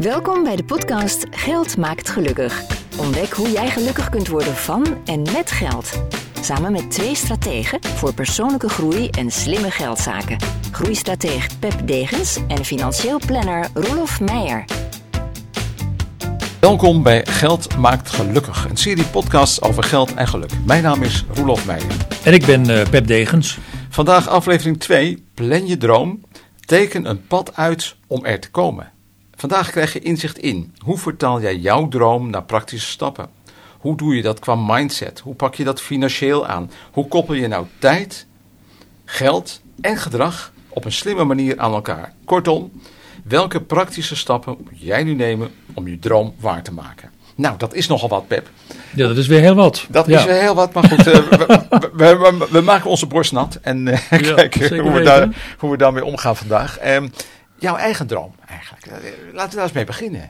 Welkom bij de podcast Geld maakt gelukkig. Ontdek hoe jij gelukkig kunt worden van en met geld. Samen met twee strategen voor persoonlijke groei en slimme geldzaken. Groeistrateeg Pep Degens en financieel planner Roelof Meijer. Welkom bij Geld maakt gelukkig, een serie podcasts over geld en geluk. Mijn naam is Roelof Meijer. En ik ben uh, Pep Degens. Vandaag aflevering 2, plan je droom, teken een pad uit om er te komen. Vandaag krijg je inzicht in hoe vertaal jij jouw droom naar praktische stappen. Hoe doe je dat qua mindset? Hoe pak je dat financieel aan? Hoe koppel je nou tijd, geld en gedrag op een slimme manier aan elkaar? Kortom, welke praktische stappen moet jij nu nemen om je droom waar te maken? Nou, dat is nogal wat, Pep. Ja, dat is weer heel wat. Dat ja. is weer heel wat, maar goed, uh, we, we, we, we, maken onze borst nat en uh, ja, kijken hoe we, daar, hoe we daarmee omgaan vandaag. Um, jouw eigen droom eigenlijk. Laten we daar eens mee beginnen.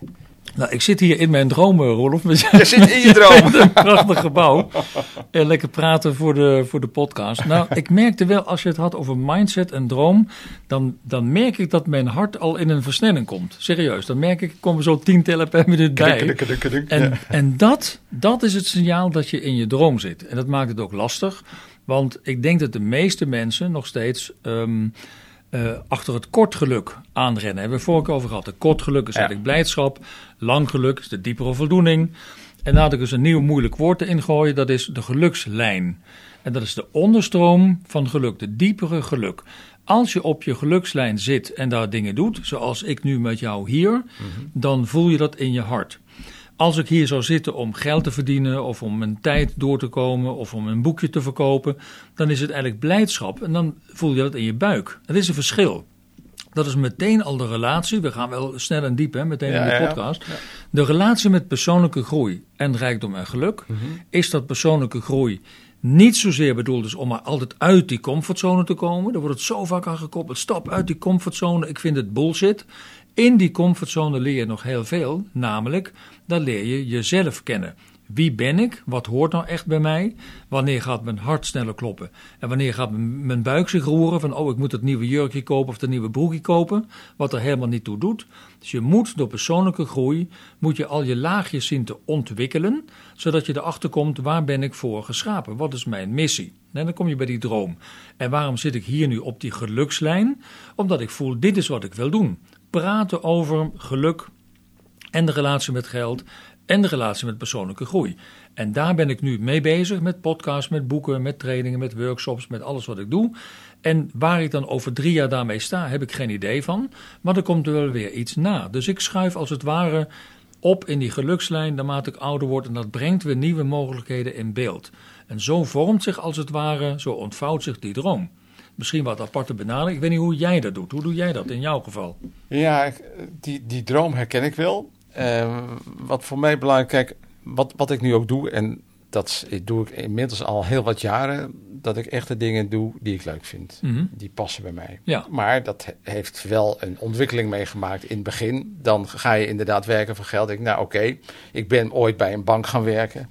Nou, ik zit hier in mijn dromen, Rolf. Je zit in je droom. een prachtig gebouw. En lekker praten voor de, voor de podcast. Nou, ik merkte wel, als je het had over mindset en droom, dan, dan merk ik dat mijn hart al in een versnelling komt. Serieus, dan merk ik, ik kom er zo tien tellen per minuut bij. En, en dat, dat is het signaal dat je in je droom zit. En dat maakt het ook lastig. Want ik denk dat de meeste mensen nog steeds... Um, uh, achter het kort geluk aanrennen. Hebben we vorige keer over gehad. Het kort geluk is eigenlijk ja. blijdschap. Lang geluk is de diepere voldoening. En laat ik eens een nieuw moeilijk woord erin gooien. Dat is de gelukslijn. En dat is de onderstroom van geluk. De diepere geluk. Als je op je gelukslijn zit en daar dingen doet, zoals ik nu met jou hier, mm -hmm. dan voel je dat in je hart. Als ik hier zou zitten om geld te verdienen, of om mijn tijd door te komen, of om een boekje te verkopen, dan is het eigenlijk blijdschap en dan voel je dat in je buik. Het is een verschil. Dat is meteen al de relatie. We gaan wel snel en diep, hè, meteen ja, in de podcast. Ja, ja. De relatie met persoonlijke groei en rijkdom en geluk. Mm -hmm. Is dat persoonlijke groei niet zozeer bedoeld is om maar altijd uit die comfortzone te komen. Daar wordt het zo vaak aan gekoppeld. Stap uit die comfortzone. Ik vind het bullshit. In die comfortzone leer je nog heel veel, namelijk dan leer je jezelf kennen. Wie ben ik? Wat hoort nou echt bij mij? Wanneer gaat mijn hart sneller kloppen? En wanneer gaat mijn buik zich roeren van, oh, ik moet het nieuwe jurkje kopen of de nieuwe broekje kopen, wat er helemaal niet toe doet. Dus je moet door persoonlijke groei, moet je al je laagjes zien te ontwikkelen, zodat je erachter komt, waar ben ik voor geschapen? Wat is mijn missie? En dan kom je bij die droom. En waarom zit ik hier nu op die gelukslijn? Omdat ik voel, dit is wat ik wil doen. Praten over geluk en de relatie met geld en de relatie met persoonlijke groei. En daar ben ik nu mee bezig met podcasts, met boeken, met trainingen, met workshops, met alles wat ik doe. En waar ik dan over drie jaar daarmee sta, heb ik geen idee van. Maar er komt er wel weer iets na. Dus ik schuif als het ware op in die gelukslijn naarmate ik ouder word. En dat brengt weer nieuwe mogelijkheden in beeld. En zo vormt zich als het ware, zo ontvouwt zich die droom. Misschien wat aparte benadering. Ik weet niet hoe jij dat doet. Hoe doe jij dat in jouw geval? Ja, die, die droom herken ik wel. Uh, wat voor mij belangrijk, kijk, wat, wat ik nu ook doe, en dat doe ik inmiddels al heel wat jaren, dat ik echt de dingen doe die ik leuk vind. Mm -hmm. Die passen bij mij. Ja. Maar dat heeft wel een ontwikkeling meegemaakt in het begin. Dan ga je inderdaad werken voor geld. Ik nou oké, okay, ik ben ooit bij een bank gaan werken.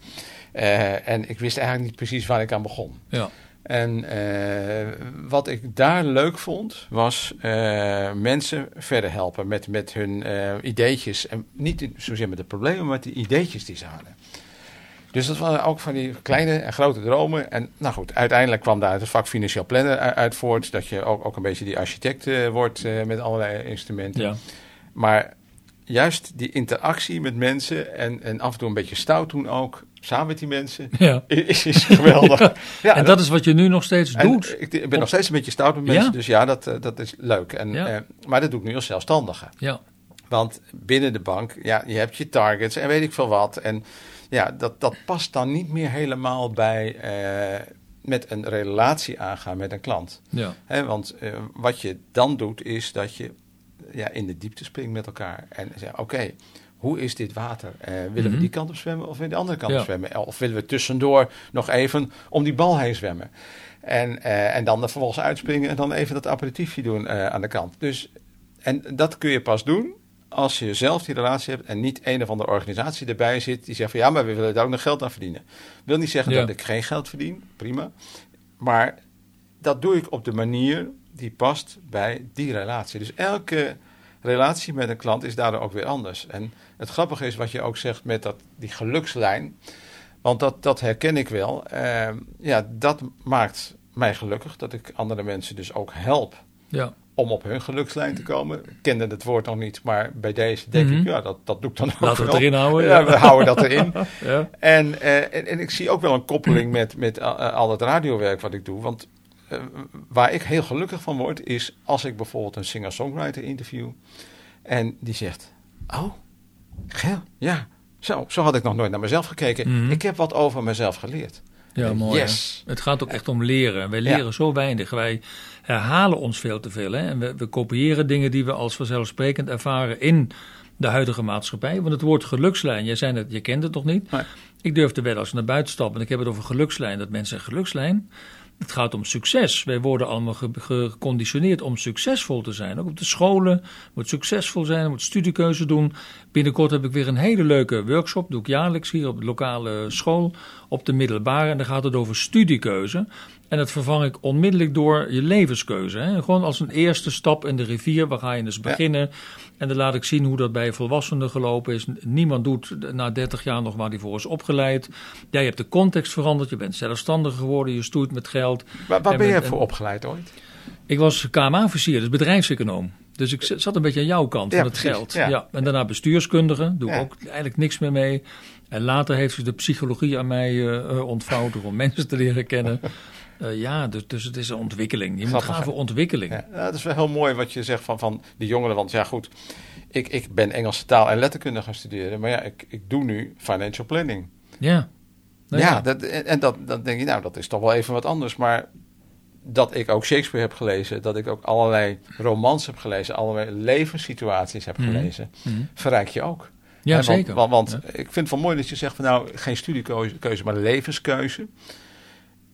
Uh, en ik wist eigenlijk niet precies waar ik aan begon. Ja. En uh, wat ik daar leuk vond, was uh, mensen verder helpen met, met hun uh, ideetjes. En niet zozeer met de problemen, maar met de ideetjes die ze hadden. Dus dat waren ook van die kleine en grote dromen. En nou goed, uiteindelijk kwam daar het vak financieel planner uit voort. Dat je ook, ook een beetje die architect wordt met allerlei instrumenten. Ja. Maar juist die interactie met mensen en, en af en toe een beetje stout doen ook, samen met die mensen, ja. is, is geweldig. ja, ja, en dat is wat je nu nog steeds doet? Ik, ik, ben nog steeds een beetje stout met mensen, ja? dus ja, dat, dat is leuk. En, uh, maar dat doe ik nu als zelfstandige. Ja. Want binnen de bank, ja, je hebt je targets en weet ik veel wat. En ja, dat, dat past dan niet meer helemaal bij uh, met een relatie aangaan met een klant. Ja. He, want uh, wat je dan doet, is dat je ja, in de diepte springt met elkaar. En zeggen, oké, okay, hoe is dit water? Uh, willen we die kant op zwemmen of willen we de andere kant Ja. op zwemmen? Of willen we tussendoor nog even om die bal heen zwemmen? En, uh, en dan er vervolgens uitspringen en dan even dat aperitiefje doen uh, aan de kant. Dus, en dat kun je pas doen als je zelf die relatie hebt en niet een of andere organisatie erbij zit die zegt van ja, maar we willen daar ook nog geld aan verdienen. Wil niet zeggen Ja. dat ik geen geld verdien, prima. Maar dat doe ik op de manier die past bij die relatie. Dus elke relatie met een klant is daardoor ook weer anders. En het grappige is wat je ook zegt met dat, die gelukslijn. Want dat, dat herken ik wel. Uh, ja, dat maakt mij gelukkig dat ik andere mensen dus ook help Ja. om op hun gelukslijn te komen. Ik kende het woord nog niet, maar bij deze denk Mhm. ik, ja, dat, dat doe ik dan ook Laten we het erin houden. Ja, we houden dat erin. Ja. En, eh, en, en ik zie ook wel een koppeling met, met eh, al het radiowerk wat ik doe. Want eh, waar ik heel gelukkig van word, is als ik bijvoorbeeld een singer-songwriter interview. En die zegt, oh, Geel, ja, zo, zo had ik nog nooit naar mezelf gekeken. Mhm. Ik heb wat over mezelf geleerd. Ja, mooi. Yes. Het gaat ook echt om leren. Wij leren Ja. zo weinig. Wij herhalen ons veel te veel. Hè? En we, we kopiëren dingen die we als vanzelfsprekend ervaren in de huidige maatschappij. Want het woord gelukslijn, jij zei je kent het nog niet. Nee. Ik durf te wedden als we naar buiten stappen en ik heb het over gelukslijn, dat mensen gelukslijn. Het gaat om succes. Wij worden allemaal ge- ge- geconditioneerd om succesvol te zijn. Ook op de scholen moet succesvol zijn, moet studiekeuze doen. Binnenkort heb ik weer een hele leuke workshop, doe ik jaarlijks hier op de lokale school, op de middelbare. En dan gaat het over studiekeuze. En dat vervang ik onmiddellijk door je levenskeuze. Hè? Gewoon als een eerste stap in de rivier, waar ga je dus beginnen? En dan laat ik zien hoe dat bij volwassenen gelopen is. Niemand doet na 30 jaar nog waar hij voor is opgeleid. Jij hebt de context veranderd, je bent zelfstandig geworden, je stoeit met geld. Waar, waar En ben je voor opgeleid ooit? Ik was KMA-officier, dus bedrijfseconoom. Dus ik zat een beetje aan jouw kant Ja, van het precies, geld. ja. Ja. En daarna bestuurskundige, doe ik Ja. ook eigenlijk niks meer mee. En later heeft ze de psychologie aan mij eh, ontvouwd om mensen te leren kennen. Eh, ja, dus, dus het is een ontwikkeling. Je moet gaan voor ontwikkeling. Ja, dat is wel heel mooi wat je zegt van, van die jongeren. Want ja, goed, ik, ik ben Engelse taal en letterkunde gaan studeren. Maar ja, ik, ik doe nu financial planning. Ja. Nou ja, dat, en en dat, dan denk je, nou, dat is toch wel even wat anders. Maar dat ik ook Shakespeare heb gelezen, dat ik ook allerlei romans heb gelezen, allerlei levenssituaties heb Mhm. gelezen, Mhm. verrijk je ook. Ja, want, zeker. Want, want Ja. ik vind het wel mooi dat je zegt van nou, geen studiekeuze, keuze, maar levenskeuze.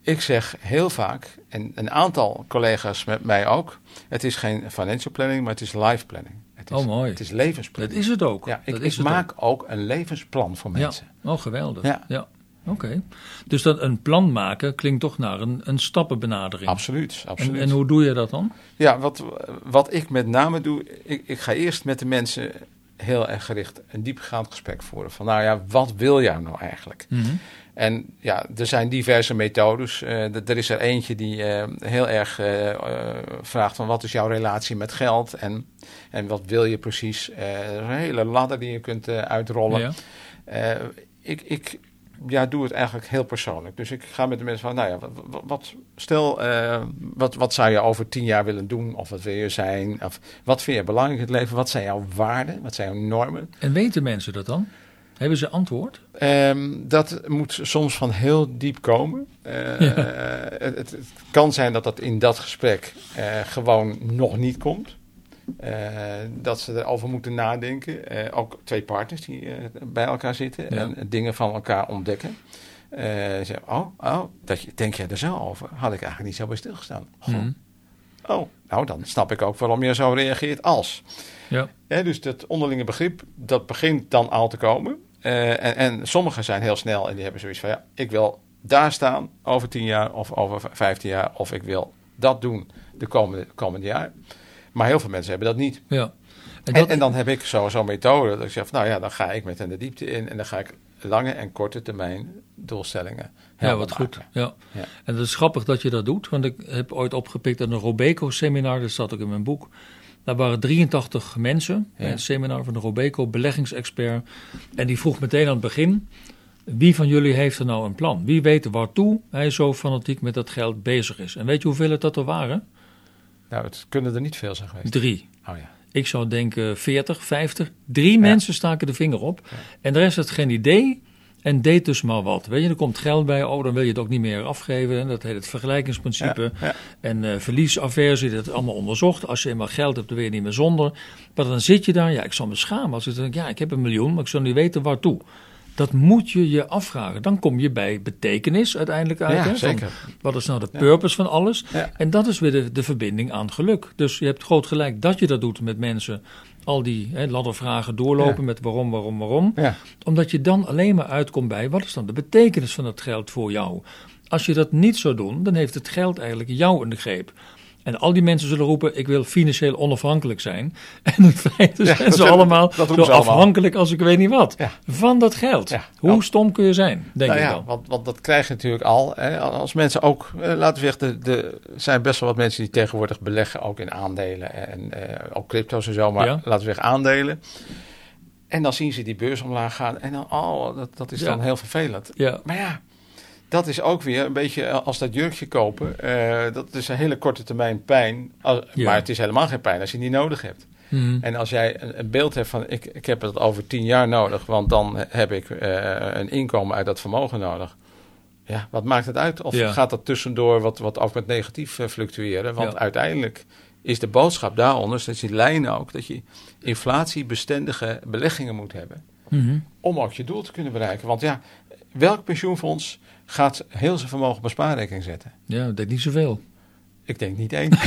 Ik zeg heel vaak, en een aantal collega's met mij ook, het is geen financial planning, maar het is life planning. Het is, Oh, mooi. Het is Dat levensplanning. is het ook. Ja, ik, dat ik maak ook. een levensplan voor ook. Ja. mensen. Oh, geweldig. Ja. Ja. Oké. Dus dat een plan maken klinkt toch naar een, een stappenbenadering. Absoluut, En, absoluut. en hoe doe je dat dan? Ja, wat, wat ik met name doe, ik, ik ga eerst met de mensen heel erg gericht een diepgaand gesprek voeren. Van nou ja, wat wil jij nou eigenlijk? Mhm. En ja, er zijn diverse methodes. Eh, er is er eentje die eh, heel erg eh, vraagt van wat is jouw relatie met geld en, en wat wil je precies. Er is een hele ladder die je kunt uitrollen. Ja. Ik, ik ja, doe het eigenlijk heel persoonlijk. Dus ik ga met de mensen van, nou ja, wat, wat- stel, wat, wat zou je over tien jaar willen doen? Of wat wil je zijn? Of wat vind je belangrijk in het leven? Wat zijn jouw waarden? Wat zijn jouw normen? En weten mensen dat dan? Hebben ze antwoord? Ehm, dat moet soms van heel diep komen. Eh, Ja. het, kan zijn dat dat in dat gesprek eh, gewoon nog niet komt. Eh, dat ze erover moeten nadenken. Eh, ook twee partners die eh, bij elkaar zitten Ja. en dingen van elkaar ontdekken. Eh, zeggen, oh, oh dat je, denk jij er zo over? Had ik eigenlijk niet zo bij stilgestaan. Goh. Mhm. Oh, nou dan snap ik ook waarom je zo reageert als. Ja. Ja, dus dat onderlinge begrip, dat begint dan al te komen. Eh, en, en sommigen zijn heel snel en die hebben zoiets van... ja, ik wil daar staan over tien jaar of over v- vijftien jaar... of ik wil dat doen de komende, komende jaar. Maar heel veel mensen hebben dat niet. ja. En En, dat, en dan heb ik zo- zo'n methode dat ik zeg... van, nou ja, dan ga ik met hen de diepte in... en dan ga ik lange en korte termijn doelstellingen ja, wat goed. Ja. Ja. En het is grappig dat je dat doet, want ik heb ooit opgepikt aan een Robeco-seminar, dat staat ook in mijn boek. Daar waren 83 mensen bij een seminar van de Robeco, beleggingsexpert. En die vroeg meteen aan het begin, wie van jullie heeft er nou een plan? Wie weet waartoe hij zo fanatiek met dat geld bezig is? En weet je hoeveel het dat er waren? Nou, het kunnen er niet veel zijn geweest. Drie. Oh ja. Ik zou denken 40, 50. Drie mensen staken de vinger op. En de rest had geen idee en deed dus maar wat. Weet je, er komt geld bij. Oh, dan wil je het ook niet meer afgeven. En dat heet het vergelijkingsprincipe. Ja, ja. En eh verliesaversie, dat is allemaal onderzocht. Als je eenmaal geld hebt, dan wil je niet meer zonder. Maar dan zit je daar. Ja, ik zal me schamen. Als ik denk, ja, ik heb een miljoen, maar ik zal niet weten waartoe. Dat moet je je afvragen. Dan kom je bij betekenis uiteindelijk uit. Ja, hè, zeker. wat is nou de purpose van alles? Ja. En dat is weer de, de verbinding aan geluk. Dus je hebt groot gelijk dat je dat doet met mensen. Al die hè, laddervragen doorlopen Ja. met waarom, waarom, waarom. Ja. Omdat je dan alleen maar uitkomt bij wat is dan de betekenis van dat geld voor jou. Als je dat niet zou doen, dan heeft het geld eigenlijk jou in de greep. En al die mensen zullen roepen, ik wil financieel onafhankelijk zijn. En in feite Ja, zijn ze allemaal zo allemaal. afhankelijk als ik weet niet wat. Ja. Van dat geld. Ja. Hoe Nou, stom kun je zijn, denk nou ik dan. want, want dat krijg je natuurlijk al. Hè, als mensen ook, eh, laten we zeggen, er zijn best wel wat mensen die tegenwoordig beleggen ook in aandelen en eh, ook crypto's en zo, maar Ja. laten we zeggen aandelen. En dan zien ze die beurs omlaag gaan en dan, oh, dat, dat is dan heel vervelend. Ja, Maar ja, dat is ook weer een beetje eh, als dat jurkje kopen. eh, dat is een hele korte termijn pijn. Als- Ja. Maar het is helemaal geen pijn als je niet nodig hebt. Mhm. En als jij een, een beeld hebt van ik, ik heb het over tien jaar nodig, want dan heb ik eh, een inkomen uit dat vermogen nodig. Ja, wat maakt het uit? Of Ja. gaat dat tussendoor wat, wat ook met negatief fluctueren? Want Ja. uiteindelijk is de boodschap daaronder, dat je lijnen ook, dat je inflatiebestendige beleggingen moet hebben. Mhm. Om ook je doel te kunnen bereiken. Want ja, welk pensioenfonds gaat heel zijn vermogen op een spaarrekening zetten? ja, dat deed niet zoveel. Ik denk niet één.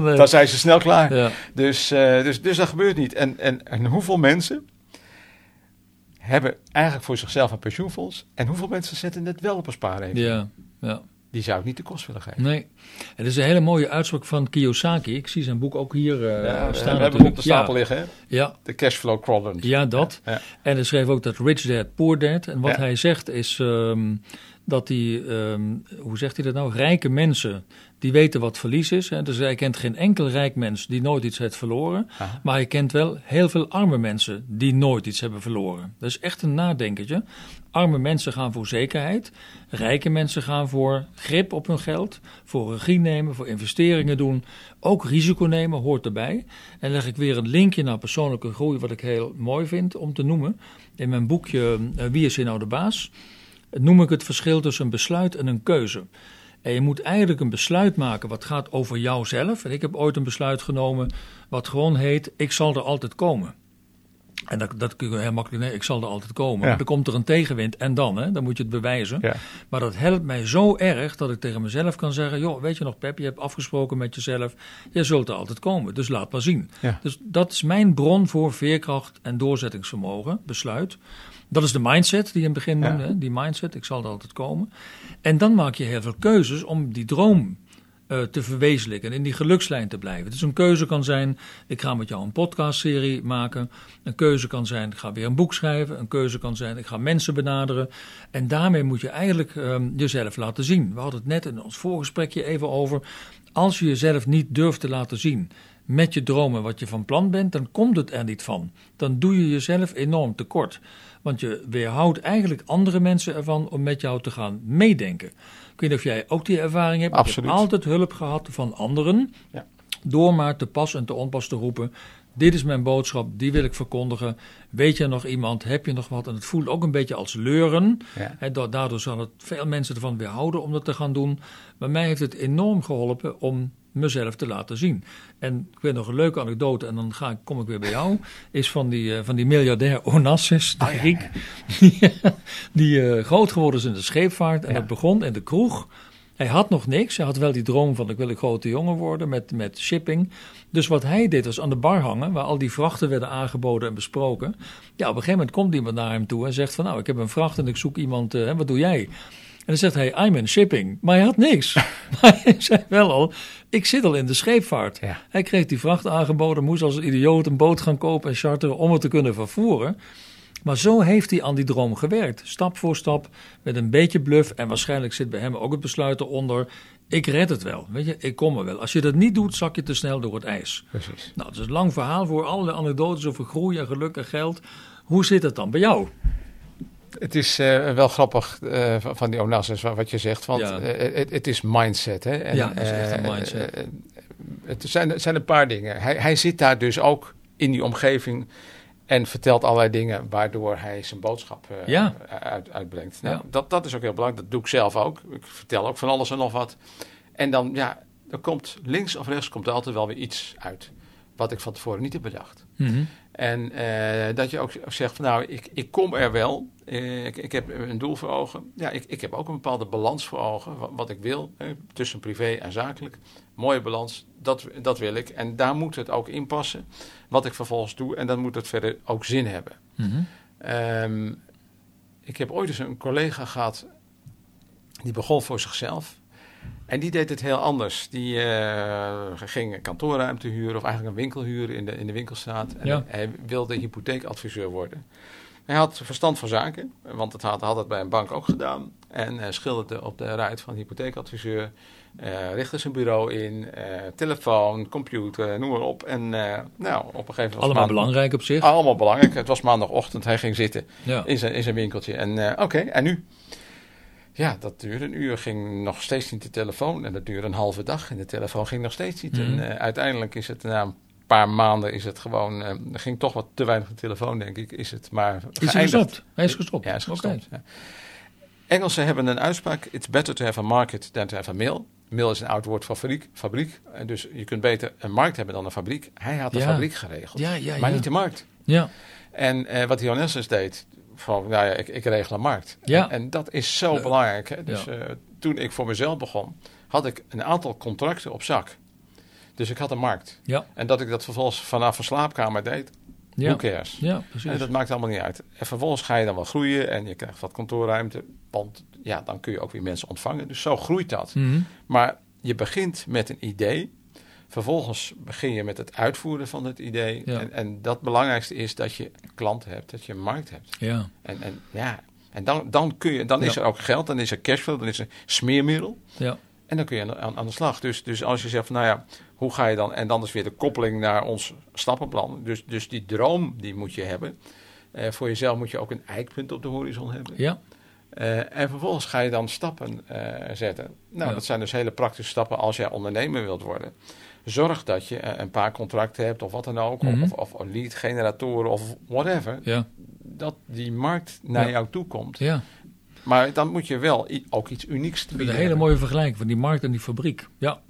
Nee. Dan zijn ze snel klaar. Ja. Dus, eh, dus, dus dat gebeurt niet. En, en, en hoeveel mensen hebben eigenlijk voor zichzelf een pensioenfonds? En hoeveel mensen zetten het wel op een spaarrekening? Ja, ja. Die zou ik niet de kost willen geven. Nee. Het is een hele mooie uitspraak van Kiyosaki. Ik zie zijn boek ook hier eh, Ja, we staan. hebben hem op de stapel ja, liggen, hè? ja, De cashflow quadrant. ja, dat. Ja. En hij schreef ook dat Rich Dad, Poor Dad. En wat Ja. hij zegt is ehm, dat die, ehm, hoe zegt hij dat nou? Rijke mensen, die weten wat verlies is. Hè? Dus hij kent geen enkel rijk mens die nooit iets heeft verloren. Aha. Maar hij kent wel heel veel arme mensen die nooit iets hebben verloren. Dat is echt een nadenkertje. Arme mensen gaan voor zekerheid. Rijke mensen gaan voor grip op hun geld. Voor regie nemen, voor investeringen doen. Ook risico nemen hoort erbij. En leg ik weer een linkje naar persoonlijke groei, wat ik heel mooi vind om te noemen. In mijn boekje eh, Wie is hier nou de baas? noem ik het verschil tussen een besluit en een keuze. En je moet eigenlijk een besluit maken wat gaat over jouzelf. En ik heb ooit een besluit genomen wat gewoon heet: ik zal er altijd komen. En dat, dat kun je heel makkelijk, nee, ik zal er altijd komen. Ja. Maar dan komt er een tegenwind en dan, hè, dan moet je het bewijzen. Ja. Maar dat helpt mij zo erg dat ik tegen mezelf kan zeggen: joh, weet je nog, Pep, je hebt afgesproken met jezelf, je zult er altijd komen. Dus laat maar zien. Ja. Dus dat is mijn bron voor veerkracht en doorzettingsvermogen, besluit. Dat is de mindset die je in het begin Ja. noemde, hè, die mindset, ik zal er altijd komen. En dan maak je heel veel keuzes om die droom eh, te verwezenlijken en in die gelukslijn te blijven. Dus een keuze kan zijn, ik ga met jou een podcastserie maken. Een keuze kan zijn, ik ga weer een boek schrijven. Een keuze kan zijn, ik ga mensen benaderen. En daarmee moet je eigenlijk ehm, jezelf laten zien. We hadden het net in ons voorgesprekje even over. Als je jezelf niet durft te laten zien met je dromen wat je van plan bent, dan komt het er niet van. Dan doe je jezelf enorm tekort. Want je weerhoudt eigenlijk andere mensen ervan om met jou te gaan meedenken. Ik weet niet of jij ook die ervaring hebt. Ik Absoluut. heb altijd hulp gehad van anderen. Ja. Door maar te pas en te onpas te roepen. Dit is mijn boodschap, die wil ik verkondigen. Weet je nog iemand? Heb je nog wat? En het voelt ook een beetje als leuren. Ja. Daardoor zal het veel mensen ervan weerhouden om dat te gaan doen. Maar mij heeft het enorm geholpen om mezelf te laten zien. En ik weet nog een leuke anekdote, en dan ga ik, kom ik weer bij jou. Is van die, eh, van die miljardair Onassis, de Oh, ja, Griek. Die, die eh, groot geworden is in de scheepvaart. En Ja. dat begon in de kroeg. Hij had nog niks. Hij had wel die droom van ik wil een grote jongen worden met, met shipping. Dus wat hij deed was aan de bar hangen, waar al die vrachten werden aangeboden en besproken. Ja, op een gegeven moment komt iemand naar hem toe en zegt van nou, ik heb een vracht en ik zoek iemand, eh, hè, wat doe jij? En dan zegt hij, I'm in shipping. Maar hij had niks. maar hij zei wel al, ik zit al in de scheepvaart. Ja. Hij kreeg die vracht aangeboden, moest als een idioot een boot gaan kopen en charteren om het te kunnen vervoeren. Maar zo heeft hij aan die droom gewerkt. Stap voor stap, met een beetje bluff. En waarschijnlijk zit bij hem ook het besluit eronder. Ik red het wel, weet je, ik kom er wel. Als je dat niet doet, zak je te snel door het ijs. Precies. Nou, het is een lang verhaal voor allerlei anekdotes over groei en geluk en geld. Hoe zit het dan bij jou? Het is eh, wel grappig eh, van, van die Onassis wa- wat je zegt, want Ja. eh, het, het is mindset. Hè? En, Ja, het is echt een mindset. het zijn, het zijn een paar dingen. Hij, hij zit daar dus ook in die omgeving en vertelt allerlei dingen waardoor hij zijn boodschap Ja. uit, uitbrengt. Nou, Ja. dat, dat is ook heel belangrijk. Dat doe ik zelf ook. Ik vertel ook van alles en nog wat. En dan, ja, er komt links of rechts komt er altijd wel weer iets uit wat ik van tevoren niet heb bedacht. Mhm. En eh, dat je ook zegt van nou, ik, ik kom er wel. Eh, ik, ik heb een doel voor ogen. Ja, ik, ik heb ook een bepaalde balans voor ogen. Wat, wat ik wil tussen privé en zakelijk. Mooie balans, dat, dat wil ik. En daar moet het ook in passen. Wat ik vervolgens doe. En dan moet het verder ook zin hebben. Mhm. Ehm, ik heb ooit eens een collega gehad. Die begon voor zichzelf. En die deed het heel anders. Die eh, ging kantoorruimte huren, of eigenlijk een winkel huren in de, in de winkelstraat. En Ja. hij wilde hypotheekadviseur worden. Hij had verstand van zaken, want het had, had het bij een bank ook gedaan. En eh, schilderde op de ruit van hypotheekadviseur. eh richtte zijn bureau in, telefoon, computer, noem maar op. En nou, op een gegeven moment... Allemaal maandag- belangrijk op zich. Allemaal belangrijk. Het was maandagochtend, hij ging zitten Ja. in zijn, in zijn winkeltje. En oké, en nu? Ja, dat duurde een uur, ging nog steeds niet de telefoon. En dat duurde een halve dag en de telefoon ging nog steeds niet. Mhm. En eh, uiteindelijk is het na een paar maanden, is het gewoon, eh, er ging toch wat te weinig de telefoon, denk ik, is het maar Is hij gestopt? Hij is gestopt. Ja, hij is gestopt. ja. Engelsen hebben een uitspraak, it's better to have a market than to have a mill. Mill is een oud woord voor fabriek. fabriek. En dus je kunt beter een markt hebben dan een fabriek. Hij had de Ja. fabriek geregeld, Ja, ja, maar niet de markt. Ja, En eh, wat Dionysus deed, van, nou ja, ik, ik regel een markt. Ja. En, en dat is zo belangrijk. Hè? Dus Ja. eh, toen ik voor mezelf begon, had ik een aantal contracten op zak. Dus ik had een markt. ja, En dat ik dat vervolgens vanaf een slaapkamer deed, ja. who cares? Ja, precies. En dat maakt allemaal niet uit. En vervolgens ga je dan wel groeien en je krijgt wat kantoorruimte. Want ja, dan kun je ook weer mensen ontvangen. Dus zo groeit dat. Mhm. Maar je begint met een idee. Vervolgens begin je met het uitvoeren van het idee. Ja. En, en dat belangrijkste is dat je klanten hebt, dat je een markt hebt. Ja, En, en ja, en dan, dan, kun je, dan is er ook geld, dan is er cashflow, dan is er smeermiddel. ja, En dan kun je aan, aan de slag. Dus, dus als je zegt van, nou ja, hoe ga je dan? En dan is weer de koppeling naar ons stappenplan. Dus, dus die droom, die moet je hebben. Eh, voor jezelf moet je ook een eikpunt op de horizon hebben. ja, Eh, en vervolgens ga je dan stappen eh, zetten. Nou, Ja. dat zijn dus hele praktische stappen als jij ondernemer wilt worden. Zorg dat je eh, een paar contracten hebt of wat dan ook. Mhm. Of, of, of lead generatoren of whatever. ja, Dat die markt naar Ja. jou toe komt. ja. Maar dan moet je wel ook iets unieks bieden een hele mooie vergelijking van die markt en die fabriek. Ja.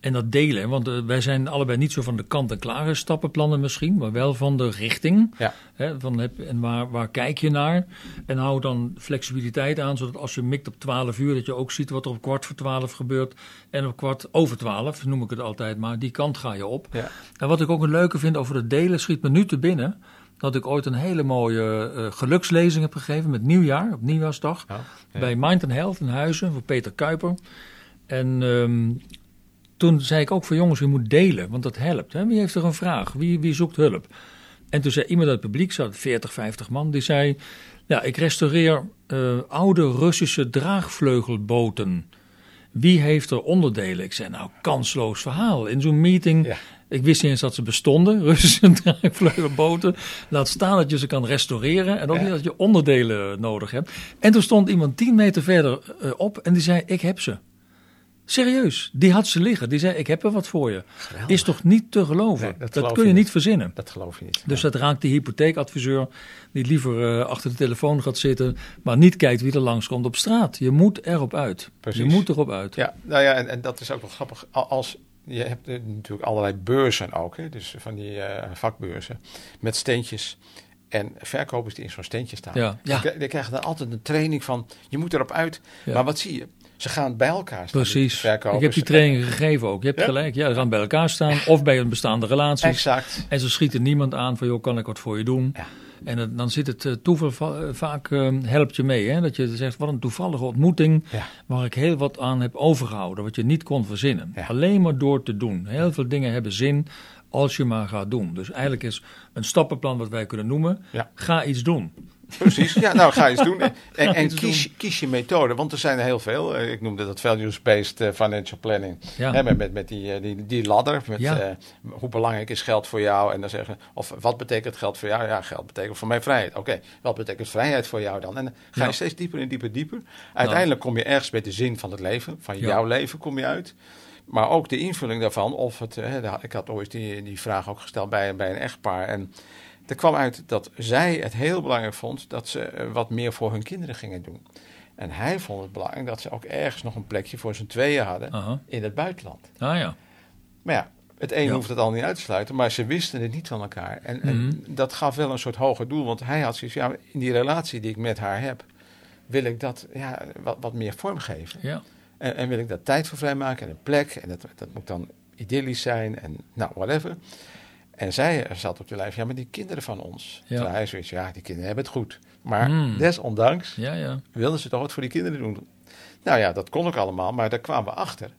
En dat delen, want eh, wij zijn allebei niet zo van de kant-en-klare stappenplannen misschien, maar wel van de richting. Ja. Hè, van heb, en waar, waar kijk je naar? En hou dan flexibiliteit aan, zodat als je mikt op 12 uur, dat je ook ziet wat er op kwart voor 12 gebeurt. En op kwart over 12, noem ik het altijd maar, die kant ga je op. Ja. En wat ik ook een leuke vind over het delen, schiet me nu te binnen. Dat ik ooit een hele mooie eh, gelukslezing heb gegeven met nieuwjaar, op nieuwjaarsdag. Ja, ja. Bij Mind and Health in Huizen voor Peter Kuiper. En ehm, toen zei ik ook voor jongens, je moet delen, want dat helpt. Hè? Wie heeft er een vraag? Wie, wie zoekt hulp? En toen zei iemand uit het publiek, zat 40, 50 man, die zei... Ja, ik restaureer eh, oude Russische draagvleugelboten. Wie heeft er onderdelen? Ik zei, nou, kansloos verhaal. In zo'n meeting, Ja. ik wist niet eens dat ze bestonden, Russische draagvleugelboten. Laat staan dat je ze kan restaureren en ook Ja. niet dat je onderdelen nodig hebt. En toen stond iemand 10 meter verder eh, op en die zei, ik heb ze. Serieus, die had ze liggen. Die zei, ik heb er wat voor je. Geweldig. Is toch niet te geloven? Nee, dat kun je niet. niet verzinnen. Dat geloof je niet. Dus dat raakt die hypotheekadviseur die liever eh, achter de telefoon gaat zitten, maar niet kijkt wie er langskomt op straat. Je moet erop uit. Precies. Je moet erop uit. Ja, nou ja, en, en dat is ook wel grappig. Al- Als, je hebt eh, natuurlijk allerlei beurzen ook, hè, dus van die eh, vakbeurzen, met steentjes. En verkopers die in zo'n steentje staan, Ja. Ja. Die, die krijgen dan altijd een training van, je moet erop uit. Ja. Maar wat zie je? Ze gaan bij elkaar staan. Precies. Ik heb die training gegeven ook. Je hebt Ja? gelijk. Ja, ze gaan bij elkaar staan of bij een bestaande relatie. Exact. En ze schieten niemand aan van, joh, kan ik wat voor je doen? Ja. En het- dan zit het eh, toeval va- eh, vaak eh, helpt je mee. Hè? Dat je zegt, wat een toevallige ontmoeting Ja. waar ik heel wat aan heb overgehouden. Wat je niet kon verzinnen. Ja. Alleen maar door te doen. Heel veel dingen hebben zin als je maar gaat doen. Dus eigenlijk is een stappenplan wat wij kunnen noemen. Ga iets doen. Precies. Ja, nou ga eens doen. En, en, kies, kies je methode, want er zijn er heel veel. Eh, Ik noemde dat values-based eh, financial planning. Ja. Met met, met die, eh, die, die ladder. Met, Ja. hoe belangrijk is geld voor jou? En dan zeggen, of wat betekent geld voor jou? Ja, geld betekent voor mij vrijheid. Oké, wat betekent vrijheid voor jou dan? En dan ga je Ja. steeds dieper en dieper, dieper. Uiteindelijk kom je ergens bij de zin van het leven, van jouw leven kom je uit. Maar ook de invulling daarvan, of het, ik had ooit die, die vraag ook gesteld bij, bij een echtpaar. En er kwam uit dat zij het heel belangrijk vond dat ze eh, wat meer voor hun kinderen gingen doen. En hij vond het belangrijk dat ze ook ergens nog een plekje voor z'n tweeën hadden in het buitenland. Ah ja. Maar ja, het een Ja. hoeft het al niet uit te sluiten, maar ze wisten het niet van elkaar. En, en Mhm. dat gaf wel een soort hoger doel, want hij had zoiets, ja, in die relatie die ik met haar heb, wil ik dat ja, wat, wat meer vormgeven. ja. En, en wil ik daar tijd voor vrijmaken en een plek. En dat, dat moet dan idyllisch zijn en nou, whatever. En zij zat op de lijf, ja, maar die kinderen van ons. Ja. Terwijl hij zoiets, ja, die kinderen hebben het goed. Maar Hmm. desondanks Ja, ja. wilden ze toch wat voor die kinderen doen. Nou ja, dat kon ook allemaal, maar daar kwamen we achter.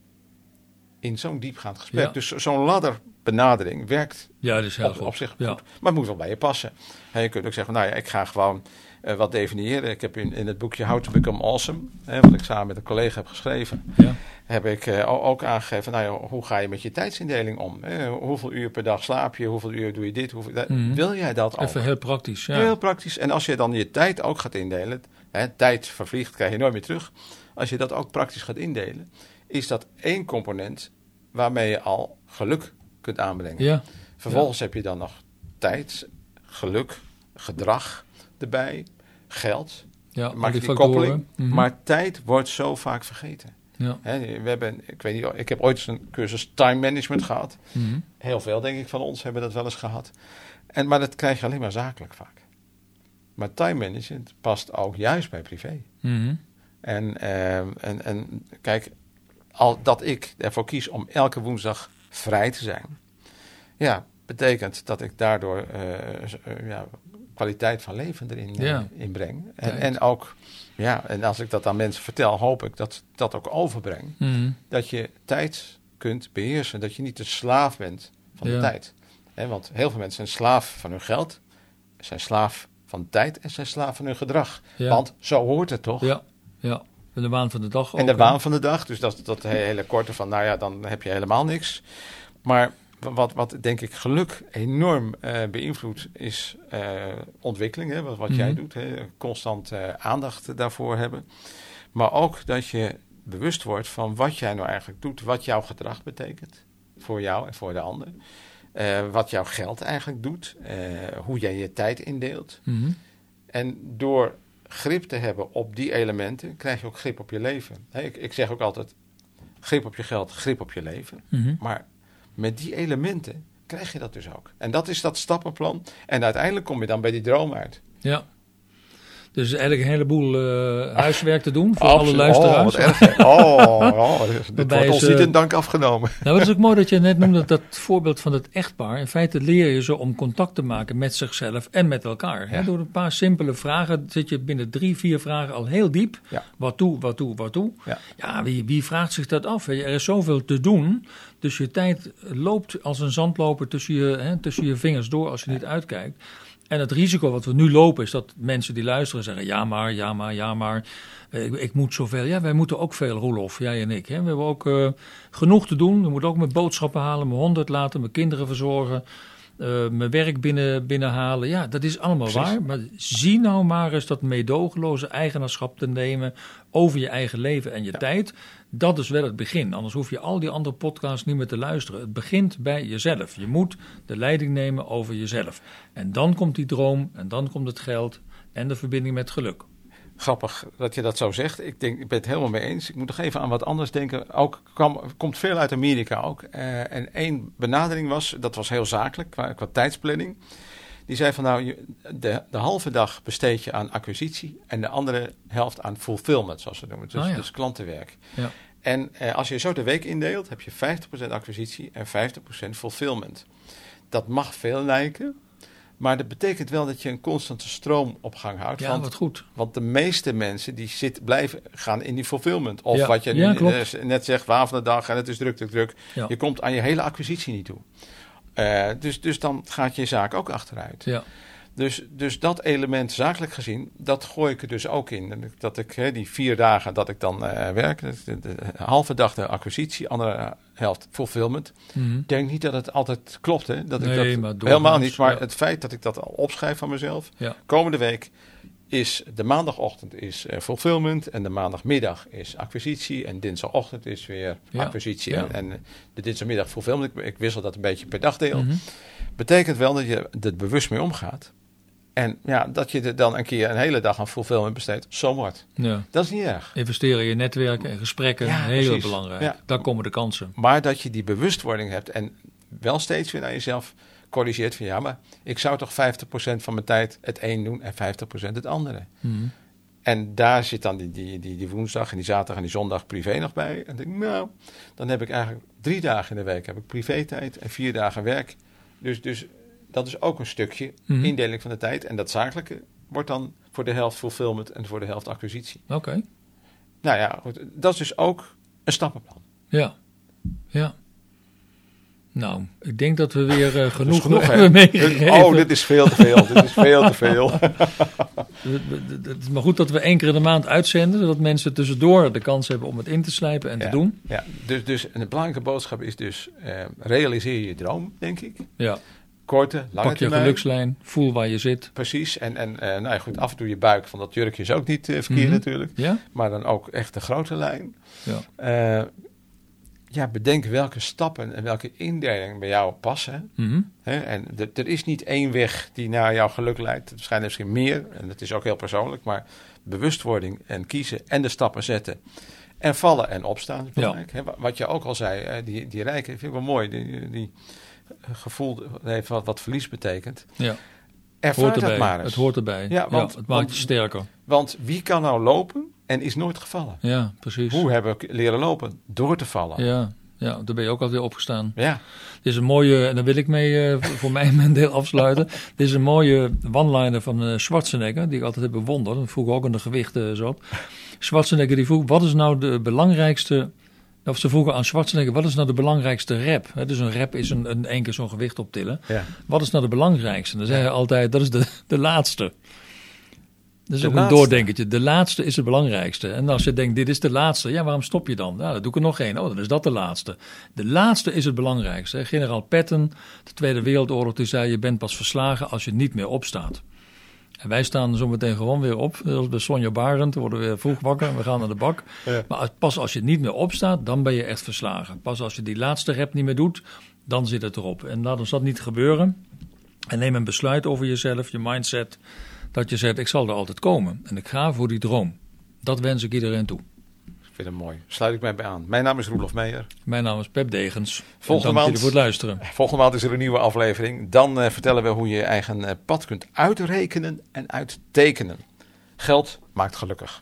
In zo'n diepgaand gesprek. Ja. Dus zo'n ladderbenadering werkt Ja, dat is heel op, goed. op zich goed. Maar het moet wel bij je passen. Hè, je kunt ook zeggen, nou ja, ik ga gewoon eh, wat definiëren. Ik heb in, in het boekje How to Become Awesome, hè, wat ik samen met een collega heb geschreven, Ja. heb ik eh, ook aangegeven, nou ja, hoe ga je met je tijdsindeling om? Hè? Hoeveel uur per dag slaap je? Hoeveel uur doe je dit? Hoeveel, Mhm. Wil jij dat ook? Even heel praktisch. Ja. Heel praktisch. En als je dan je tijd ook gaat indelen, hè, tijd vervliegt, krijg je nooit meer terug. Als je dat ook praktisch gaat indelen, is dat één component waarmee je al geluk kunt aanbrengen. ja. Vervolgens heb je dan nog tijd, geluk, gedrag erbij, geld. ja. Maak die die koppeling. Mhm. Maar tijd wordt zo vaak vergeten. Ja. Hè, we hebben, ik, weet niet, ik heb ooit eens een cursus time management gehad. Mhm. Heel veel, denk ik, van ons hebben dat wel eens gehad. En, maar dat krijg je alleen maar zakelijk vaak. Maar time management past ook juist bij privé. Mhm. En, ehm, en, en kijk, al dat ik ervoor kies om elke woensdag vrij te zijn, ja, betekent dat ik daardoor eh, eh, ja, kwaliteit van leven erin eh, Ja. inbreng. En, en ook, ja, en als ik dat aan mensen vertel, hoop ik dat dat ook overbreng. Mhm. Dat je tijd kunt beheersen, dat je niet de slaaf bent van de tijd. Hè, want heel veel mensen zijn slaaf van hun geld, zijn slaaf van de tijd en zijn slaaf van hun gedrag. Ja. Want zo hoort het toch? Ja. ja. En de waan van de dag En ook, de hè? waan van de dag, dus dat, dat hele korte van, nou ja, dan heb je helemaal niks. Maar wat, wat denk ik geluk enorm eh, beïnvloedt, is eh, ontwikkeling. Hè, wat wat jij Mhm. doet, hè, constant eh, aandacht daarvoor hebben. Maar ook dat je bewust wordt van wat jij nou eigenlijk doet, wat jouw gedrag betekent. Voor jou en voor de ander. Wat jouw geld eigenlijk doet, hoe jij je tijd indeelt. Mhm. En door grip te hebben op die elementen, krijg je ook grip op je leven. Ik, ik zeg ook altijd, grip op je geld, grip op je leven. Mhm. Maar met die elementen krijg je dat dus ook. En dat is dat stappenplan. En uiteindelijk kom je dan bij die droom uit. Ja. Dus eigenlijk een heleboel eh, huiswerk te doen voor Absoluut. alle luisteraars. Oh, wat erg. hè? Oh, oh, dit wordt ons niet in dank afgenomen. Nou, het is ook mooi dat je net noemde dat voorbeeld van het echtpaar. In feite leer je ze om contact te maken met zichzelf en met elkaar. Hè? Ja. Door een paar simpele vragen zit je binnen drie, vier vragen al heel diep. Ja. Waartoe, waartoe, waartoe. Ja. Ja, wie, wie vraagt zich dat af? Er is zoveel te doen. Dus je tijd loopt als een zandloper tussen je, hè, tussen je vingers door als je niet uitkijkt. En het risico wat we nu lopen is dat mensen die luisteren zeggen: ja, maar, ja, maar, ja, maar. eh, Ik, ik moet zoveel. Ja, wij moeten ook veel, Roelof, jij en ik. Hè. We hebben ook eh, genoeg te doen. We moeten ook mijn boodschappen halen, mijn hond uitlaten, mijn kinderen verzorgen. eh, mijn werk binnen, binnenhalen. Ja, dat is allemaal Precies. waar. Maar zie nou maar eens dat meedogenloze eigenaarschap te nemen over je eigen leven en je tijd. Dat is wel het begin. Anders hoef je al die andere podcasts niet meer te luisteren. Het begint bij jezelf. Je moet de leiding nemen over jezelf. En dan komt die droom en dan komt het geld en de verbinding met geluk. Grappig dat je dat zo zegt. Ik, denk, ik ben het helemaal mee eens. Ik moet nog even aan wat anders denken. Ook kwam, komt veel uit Amerika ook. Eh, en één benadering was, dat was heel zakelijk qua, qua tijdsplanning. Die zei van nou, de, de halve dag besteed je aan acquisitie en de andere helft aan fulfillment, zoals ze noemen. Dus, ja. dus klantenwerk. Ja. En eh, als je zo de week indeelt, heb je 50% acquisitie en 50% fulfillment. Dat mag veel lijken, maar dat betekent wel dat je een constante stroom op gang houdt. Ja, want wat goed. want de meeste mensen die zit, blijven gaan in die fulfillment. Of Ja, wat je ja, net zegt, waar van de dag en het is druk, druk, druk. Je komt aan je hele acquisitie niet toe. Eh, dus, dus dan gaat je zaak ook achteruit. Ja. Dus, dus dat element zakelijk gezien, dat gooi ik er dus ook in. Dat ik hè, die vier dagen dat ik dan eh, werk, de, de, halve dag de acquisitie, andere helft fulfillment. Ik denk niet dat het altijd klopt, hè? Dat Nee, ik dat helemaal niet. Maar ja. het feit dat ik dat al opschrijf van mezelf, Ja. komende week is de maandagochtend is eh, fulfillment en de maandagmiddag is acquisitie en dinsdagochtend is weer Ja, acquisitie ja. en, en de dinsdagmiddag fulfillment. Ik, ik wissel dat een beetje per dagdeel. Mhm. Betekent wel dat je er bewust mee omgaat. En ja, dat je er dan een keer een hele dag aan fulfillment besteedt, zo wordt. ja. Dat is niet erg. Investeren in je netwerken en gesprekken, Ja, heel precies. belangrijk. Daar komen de kansen. Maar dat je die bewustwording hebt en wel steeds weer naar jezelf corrigeert van ja, maar ik zou toch 50% van mijn tijd het een doen en 50% het andere. Mhm. En daar zit dan die, die, die, die woensdag en die zaterdag en die zondag privé nog bij. En dan denk ik, nou, dan heb ik eigenlijk drie dagen in de week heb ik privé-tijd en vier dagen werk. Dus, dus dat is ook een stukje Mhm. indeling van de tijd. En dat zakelijke wordt dan voor de helft fulfillment en voor de helft acquisitie. Oké. Nou ja, goed, dat is dus ook een stappenplan. Ja, ja. Nou, ik denk dat we weer uh, genoeg, genoeg hebben meegegeven. Oh, dit is veel te veel. dit is veel te veel. Het is maar goed dat we één keer in de maand uitzenden, zodat mensen tussendoor de kans hebben om het in te slijpen en ja, te doen. Ja, dus, dus een belangrijke boodschap is dus, eh, realiseer je droom, denk ik. Ja. Korte, lange Pak je termijn. gelukslijn, voel waar je zit. Precies, en, en uh, nou ja, goed, af en toe je buik van dat jurkje is ook niet verkeerd Mhm. natuurlijk. Ja? Maar dan ook echt de grote lijn. Ja. Ja, bedenk welke stappen en welke indelingen bij jou passen. Mhm. En er is niet één weg die naar jouw geluk leidt. Er zijn misschien meer, en dat is ook heel persoonlijk. Maar bewustwording en kiezen en de stappen zetten. En vallen en opstaan is belangrijk. Wa- Wat je ook al zei, die, die rijke, vind ik wel mooi. Die, die gevoel heeft wat, wat verlies betekent. Ja. Ervaar Hoort erbij. maar eens. Het hoort erbij. Ja, want- het maakt want- je sterker. Want wie kan nou lopen en is nooit gevallen? Ja, precies. Hoe hebben we leren lopen? Door te vallen. Ja, ja, daar ben je ook alweer opgestaan. Ja. Dit is een mooie, en daar wil ik mee eh, voor- mij mijn deel afsluiten. Dit is een mooie one-liner van eh, Schwarzenegger, die ik altijd heb bewonderd. Dat vroeg ook in de gewichten zo op. Schwarzenegger die vroeg, wat is nou de belangrijkste... Of ze vroegen aan Schwarzenegger, wat is nou de belangrijkste rap? Hè, dus een rap is een, een één keer zo'n gewicht optillen. ja. Wat is nou de belangrijkste? Dan zei hij altijd, dat is de, de laatste. Dat is De ook laatste. een doordenkertje. De laatste is het belangrijkste. En als je denkt, dit is de laatste, ja, waarom stop je dan? Ja, dan doe ik er nog één. Oh, dan is dat de laatste. De laatste is het belangrijkste. Generaal Patton, de Tweede Wereldoorlog, die zei, je bent pas verslagen als je niet meer opstaat. En wij staan zometeen gewoon weer op. Zoals bij Sonja Barend, we worden weer vroeg wakker en we gaan naar de bak. Ja. Maar pas als je niet meer opstaat, dan ben je echt verslagen. Pas als je die laatste rep niet meer doet, dan zit het erop. En laat ons dat niet gebeuren. En neem een besluit over jezelf, je mindset. Dat je zegt, ik zal er altijd komen. En ik ga voor die droom. Dat wens ik iedereen toe. Ik vind het mooi. Sluit ik mij bij aan. Mijn naam is Roelof Meijer. Mijn naam is Pep Degens. Volgende maand- voor het luisteren. Volgende maand is er een nieuwe aflevering. Dan eh, vertellen we hoe je je eigen eh, pad kunt uitrekenen en uittekenen. Geld maakt gelukkig.